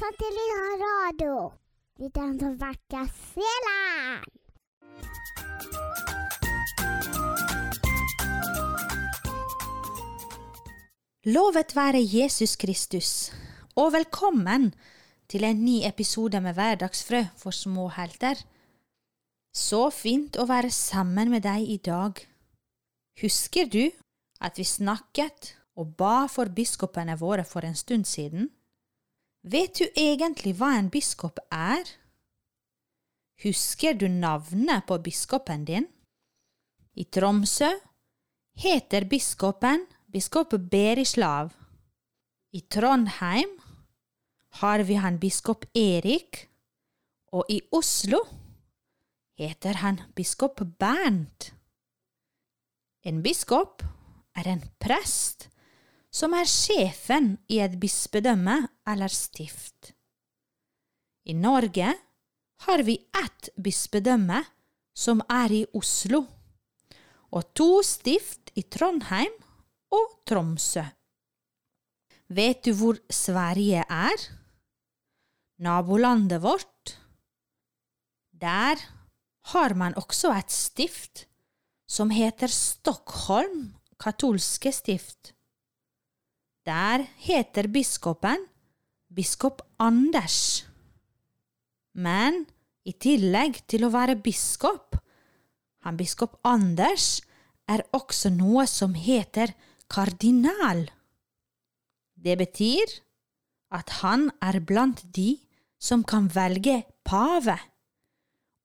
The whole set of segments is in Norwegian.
Satellitt radio. Vi som vekker sjelen. Lovet være Jesus Kristus, og velkommen til en ny episode med Hverdagsfrø for små helter. Så fint å være sammen med deg i dag. Husker du at vi snakket og ba for biskopene våre for en stund siden? Vet du egentlig hva en biskop er? Husker du navnet på biskopen din? I Tromsø heter biskopen biskop Berislav. I Trondheim har vi han biskop Erik, og i Oslo heter han biskop Bernt. En biskop er en prest som er sjefen i et bispedømme eller stift. I Norge har vi ett bispedømme som er i Oslo, og to stift i Trondheim og Tromsø. Vet du hvor Sverige er? Nabolandet vårt? Der har man også et stift som heter Stockholm katolske stift. Der heter biskopen biskop Anders. Men i tillegg til å være biskop, han biskop Anders er også noe som heter kardinal. Det betyr at han er blant de som kan velge pave,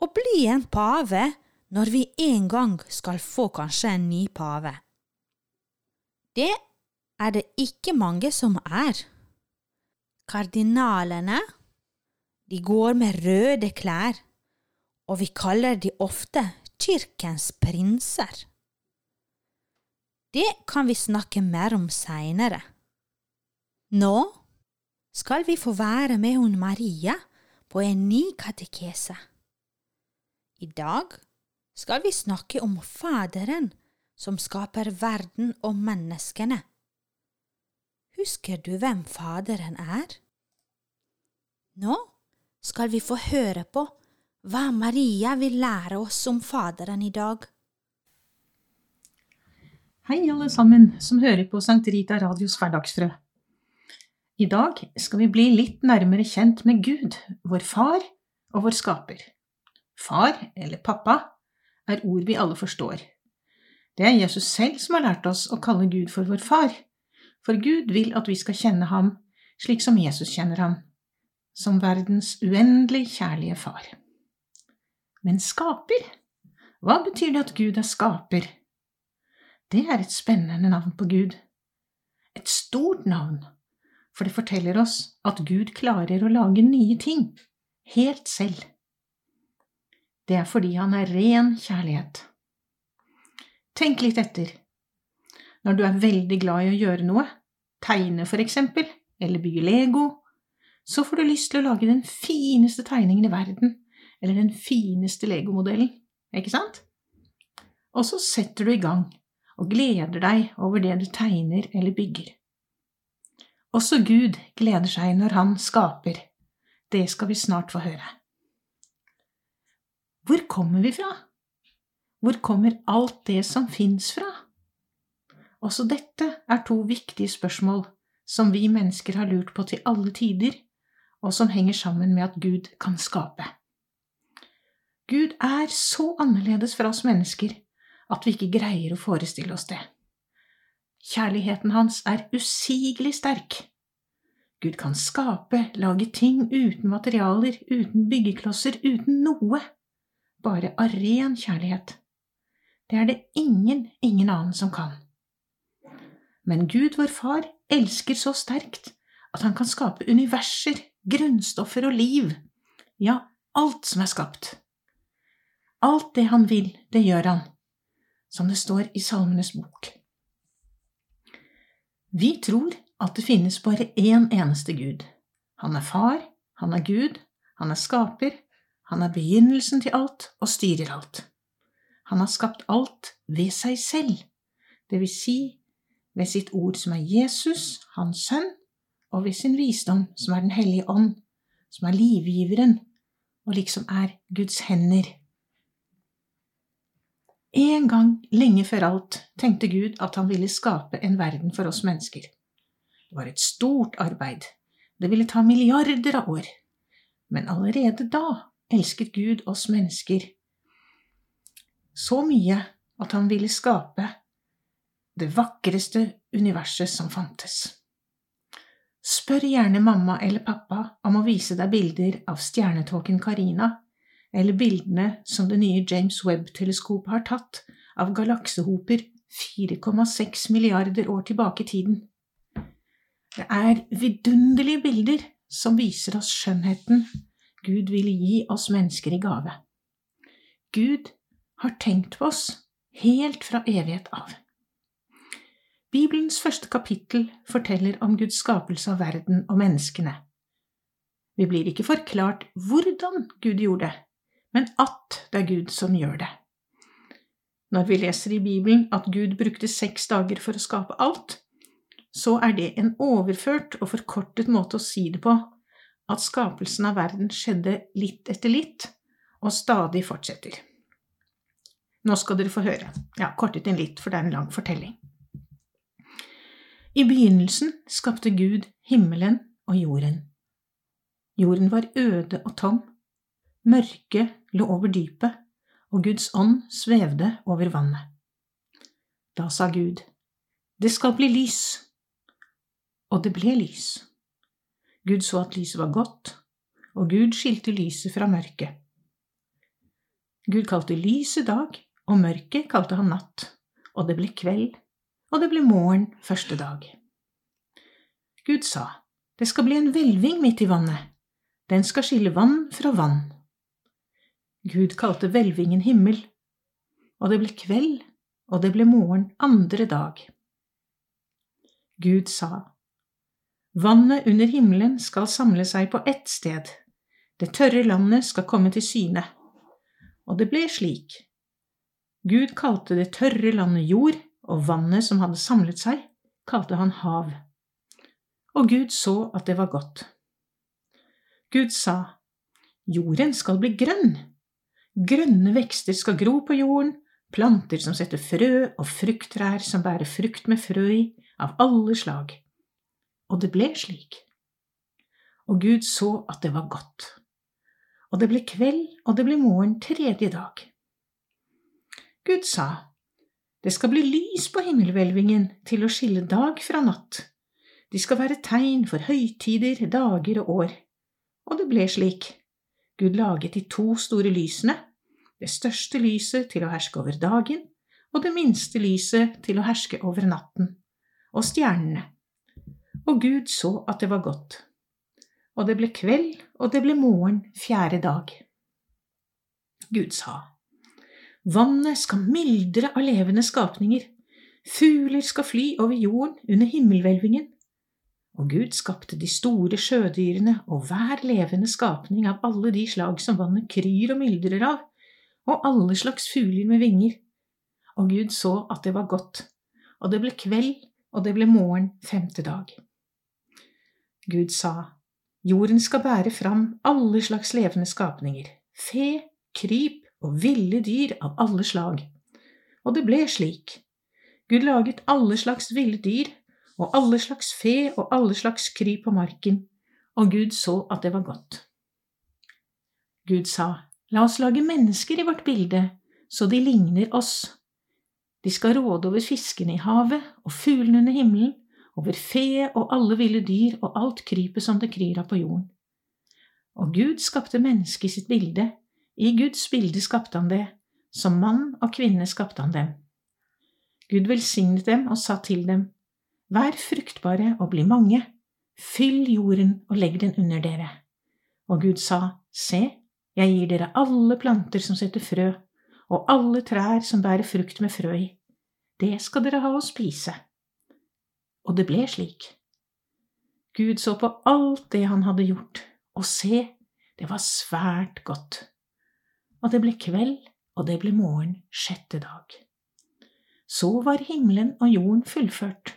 og bli en pave når vi en gang skal få kanskje en ny pave. Det er det ikke mange som er. Kardinalene, de går med røde klær, og vi kaller de ofte kirkens prinser. Det kan vi snakke mer om seinere. Nå skal vi få være med hun Maria på en ny katekese. I dag skal vi snakke om Faderen som skaper verden og menneskene. Husker du hvem Faderen er? Nå skal vi få høre på hva Maria vil lære oss om Faderen i dag. Hei, alle sammen som hører på Sankt Rita Radios hverdagsfrø. I dag skal vi bli litt nærmere kjent med Gud, vår far og vår skaper. Far, eller pappa, er ord vi alle forstår. Det er Jesus selv som har lært oss å kalle Gud for vår far, for Gud vil at vi skal kjenne ham slik som Jesus kjenner ham, som verdens uendelig kjærlige far. Men skaper? Hva betyr det at Gud er skaper? Det er et spennende navn på Gud. Et stort navn, for det forteller oss at Gud klarer å lage nye ting, helt selv. Det er fordi han er ren kjærlighet. Tenk litt etter. Når du er veldig glad i å gjøre noe, tegne for eksempel, eller bygge Lego, så får du lyst til å lage den fineste tegningen i verden, eller den fineste legomodellen, ikke sant? Og så setter du i gang og gleder deg over det du tegner eller bygger. Også Gud gleder seg når han skaper. Det skal vi snart få høre. Hvor kommer vi fra? Hvor kommer alt det som fins fra? Også dette er to viktige spørsmål som vi mennesker har lurt på til alle tider, og som henger sammen med at Gud kan skape. Gud er så annerledes fra oss mennesker at vi ikke greier å forestille oss det. Kjærligheten hans er usigelig sterk. Gud kan skape, lage ting uten materialer, uten byggeklosser, uten noe, bare av ren kjærlighet. Det er det ingen, ingen annen som kan. Men Gud, vår Far, elsker så sterkt at han kan skape universer, grunnstoffer og liv, ja, alt som er skapt. Alt det han vil, det gjør han, som det står i Salmenes bok. Vi tror at det finnes bare én eneste Gud. Han er far, han er Gud, han er skaper, han er begynnelsen til alt og styrer alt. Han har skapt alt ved seg selv, det vil si ved sitt ord som er Jesus, hans sønn, og ved sin visdom som er Den hellige ånd, som er livgiveren, og liksom er Guds hender. En gang lenge før alt tenkte Gud at han ville skape en verden for oss mennesker. Det var et stort arbeid. Det ville ta milliarder av år. Men allerede da elsket Gud oss mennesker så mye at han ville skape det vakreste universet som fantes. Spør gjerne mamma eller pappa om å vise deg bilder av stjernetåken Karina, eller bildene som det nye James Webb-teleskopet har tatt av galaksehoper 4,6 milliarder år tilbake i tiden. Det er vidunderlige bilder som viser oss skjønnheten Gud ville gi oss mennesker i gave. Gud har tenkt på oss helt fra evighet av. Bibelens første kapittel forteller om Guds skapelse av verden og menneskene. Vi blir ikke forklart hvordan Gud gjorde det, men at det er Gud som gjør det. Når vi leser i Bibelen at Gud brukte seks dager for å skape alt, så er det en overført og forkortet måte å si det på at skapelsen av verden skjedde litt etter litt, og stadig fortsetter. Nå skal dere få høre. Ja, kortet inn litt, for det er en lang fortelling. I begynnelsen skapte Gud himmelen og jorden. Jorden var øde og tom, mørket lå over dypet, og Guds ånd svevde over vannet. Da sa Gud, Det skal bli lys. Og det ble lys. Gud så at lyset var godt, og Gud skilte lyset fra mørket. Gud kalte lyset dag, og mørket kalte han natt, og det ble kveld, og det ble morgen første dag. Gud sa, det skal bli en hvelving midt i vannet, den skal skille vann fra vann. Gud kalte hvelvingen himmel, og det ble kveld, og det ble morgen andre dag. Gud sa, Vannet under himmelen skal samle seg på ett sted, det tørre landet skal komme til syne. Og det ble slik. Gud kalte det tørre landet jord, og vannet som hadde samlet seg, kalte han hav. Og Gud så at det var godt. Gud sa, Jorden skal bli grønn. Grønne vekster skal gro på jorden, planter som setter frø, og frukttrær som bærer frukt med frø i, av alle slag og det ble slik. Og Gud så at det var godt. Og det ble kveld, og det ble morgen tredje dag. Gud sa, Det skal bli lys på himmelhvelvingen til å skille dag fra natt. De skal være tegn for høytider, dager og år. Og det ble slik. Gud laget de to store lysene, det største lyset til å herske over dagen, og det minste lyset til å herske over natten, og stjernene og Gud så at det var godt. Og det ble kveld, og det ble morgen fjerde dag. Gud sa, Vannet skal myldre av levende skapninger, fugler skal fly over jorden under himmelhvelvingen. Og Gud skapte de store sjødyrene og hver levende skapning av alle de slag som vannet kryr og myldrer av, og alle slags fugler med vinger. Og Gud så at det var godt, og det ble kveld, og det ble morgen femte dag. Gud sa, Jorden skal bære fram alle slags levende skapninger, fe, kryp og ville dyr av alle slag. Og det ble slik. Gud laget alle slags ville dyr og alle slags fe og alle slags kryp på marken, og Gud så at det var godt. Gud sa, La oss lage mennesker i vårt bilde, så de ligner oss. De skal råde over fiskene i havet og fuglene under himmelen over fe og alle ville dyr og alt krypet som det kryr av på jorden. Og Gud skapte mennesket i sitt bilde, i Guds bilde skapte han det, som mann og kvinne skapte han dem. Gud velsignet dem og sa til dem, Vær fruktbare og bli mange, fyll jorden og legg den under dere. Og Gud sa, Se, jeg gir dere alle planter som setter frø, og alle trær som bærer frukt med frø i. Det skal dere ha å spise og det ble slik. Gud så på alt det han hadde gjort, og se, det var svært godt. Og det ble kveld, og det ble morgen sjette dag. Så var himmelen og jorden fullført.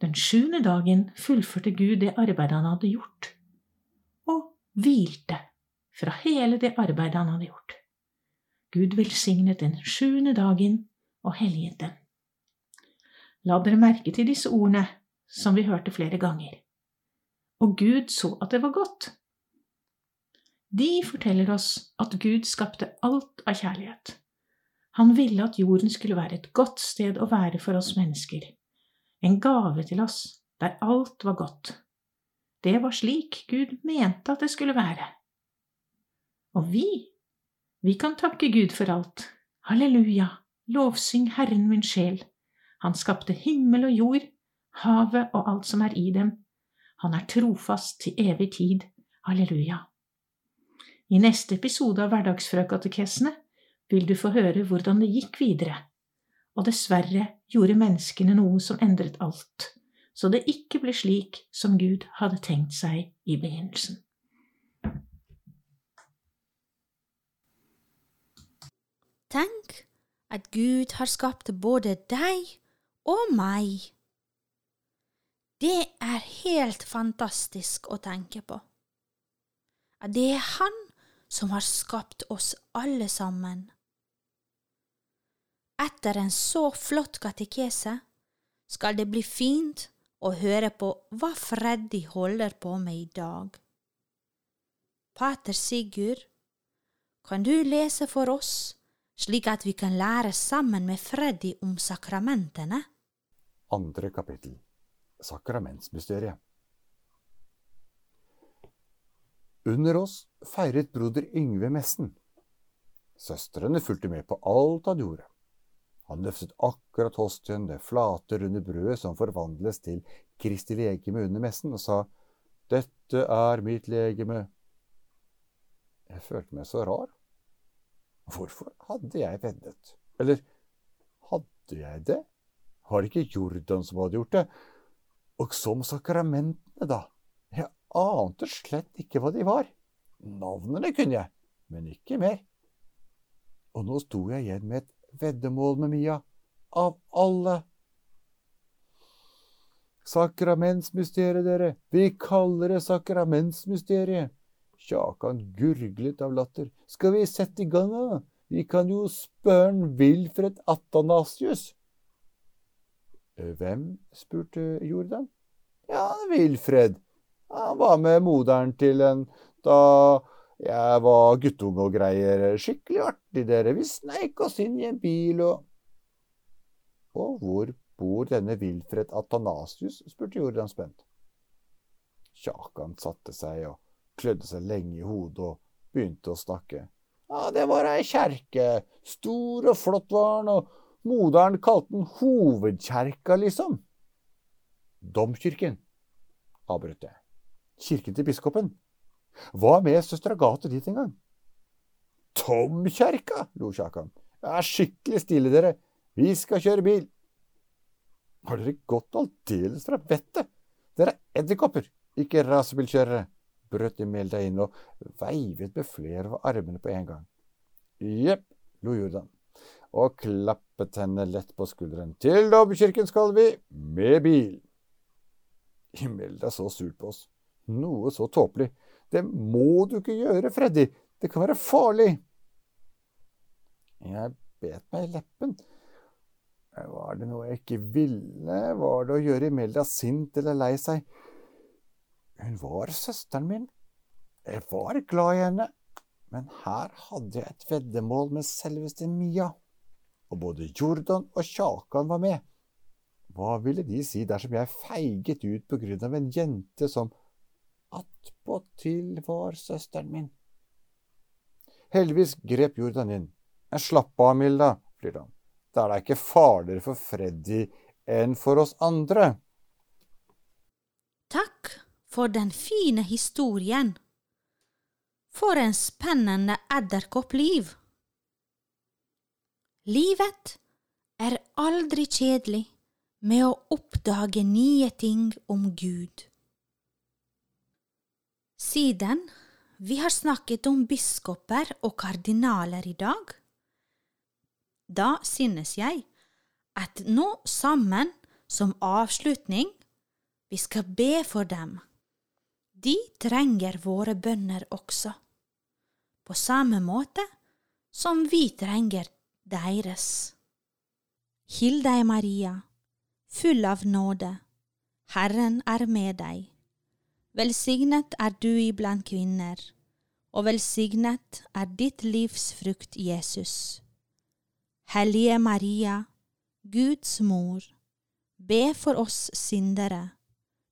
Den sjuende dagen fullførte Gud det arbeidet han hadde gjort, og hvilte fra hele det arbeidet han hadde gjort. Gud velsignet den sjuende dagen og helliget den. La dere merke til disse ordene som vi hørte flere ganger. Og Gud så at det var godt. De forteller oss at Gud skapte alt av kjærlighet. Han ville at jorden skulle være et godt sted å være for oss mennesker, en gave til oss, der alt var godt. Det var slik Gud mente at det skulle være. Og vi, vi kan takke Gud for alt. Halleluja, lovsyng Herren min sjel. Han skapte himmel og jord, havet og alt som er i dem. Han er trofast til evig tid. Halleluja. I neste episode av Hverdagsfrøkatekesene vil du få høre hvordan det gikk videre, og dessverre gjorde menneskene noe som endret alt, så det ikke ble slik som Gud hadde tenkt seg i begynnelsen. Tenk at Gud har skapt både deg og meg. Det er helt fantastisk å tenke på. At det er Han som har skapt oss alle sammen. Etter en så flott katekese skal det bli fint å høre på hva Freddy holder på med i dag. Pater Sigurd, kan du lese for oss, slik at vi kan lære sammen med Freddy om sakramentene? Andre kapittel Sakramentsmysteriet Under oss feiret broder Yngve messen. Søstrene fulgte med på alt han gjorde. Han løftet akkurat hostien, det flate, runde brødet som forvandles til Kristi legeme under messen, og sa, Dette er mitt legeme. Jeg følte meg så rar. Hvorfor hadde jeg veddet? Eller hadde jeg det? Var det ikke Jordan som hadde gjort det? Og som sakramentene, da? Jeg ante slett ikke hva de var. Navnene kunne jeg, men ikke mer. Og nå sto jeg igjen med et veddemål med Mia. Av alle. Sakramentsmysteriet, dere. Vi kaller det sakramentsmysteriet. Kjakan gurglet av latter. Skal vi sette i gang, da? Vi kan jo spørre Wilfred Athanasius. Hvem? spurte Jordan. Ja, Wilfred. Han var med moderen til en da jeg var guttunge og greier. Skikkelig artig, dere. Vi sneik oss inn i en bil og Og hvor bor denne Wilfred Athanasius? spurte Jordan spent. Kjakan satte seg og klødde seg lenge i hodet og begynte å snakke. Ja, det var ei kjerke. Stor og flott var den, og moderen kalte den hovedkjerka, liksom. Domkirken, avbrøt jeg. Kirken til biskopen. Hva med søster Agathe dit en gang? Tomkjerka, lo Kjakan. Det er skikkelig stille, dere. Vi skal kjøre bil. Har dere gått aldeles fra vettet? Dere er edderkopper, ikke rasebilkjørere, brøt Imelda inn og veivet med flere av armene på en gang. Jepp, lo Jordan, og klappet henne lett på skulderen. Til domkirken skal vi, med bil. Imelda så surt på oss. Noe så tåpelig. Det må du ikke gjøre, Freddy. Det kan være farlig. Jeg bet meg i leppen. Var det noe jeg ikke ville? Var det å gjøre Imelda sint eller lei seg? Hun var søsteren min. Jeg var glad i henne. Men her hadde jeg et veddemål med selveste Mia. Og både Jordan og Kjakan var med. Hva ville de si dersom jeg feiget ut på grunn av en jente som attpåtil var søsteren min. Heldigvis grep Jordan inn. Slapp av, Milda, flirer han. Da er det ikke farligere for Freddy enn for oss andre. Takk for den fine historien. For en spennende edderkoppliv. Livet er aldri kjedelig med å oppdage nye ting om Gud. Siden vi har snakket om biskoper og kardinaler i dag, da synes jeg at nå sammen, som avslutning, vi skal be for dem. De trenger våre bønner også, på samme måte som vi trenger deres. Hill deg, Maria, full av nåde, Herren er med deg. Velsignet er du iblant kvinner, og velsignet er ditt livs frukt, Jesus. Hellige Maria, Guds mor, be for oss syndere,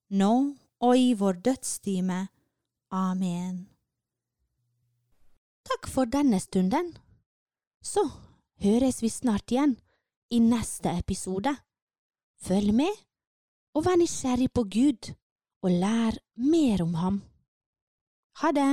nå og i vår dødstime. Amen. Takk for denne stunden. Så høres vi snart igjen i neste episode. Følg med, og vær nysgjerrig på Gud, og lær mer om ham. Ha det!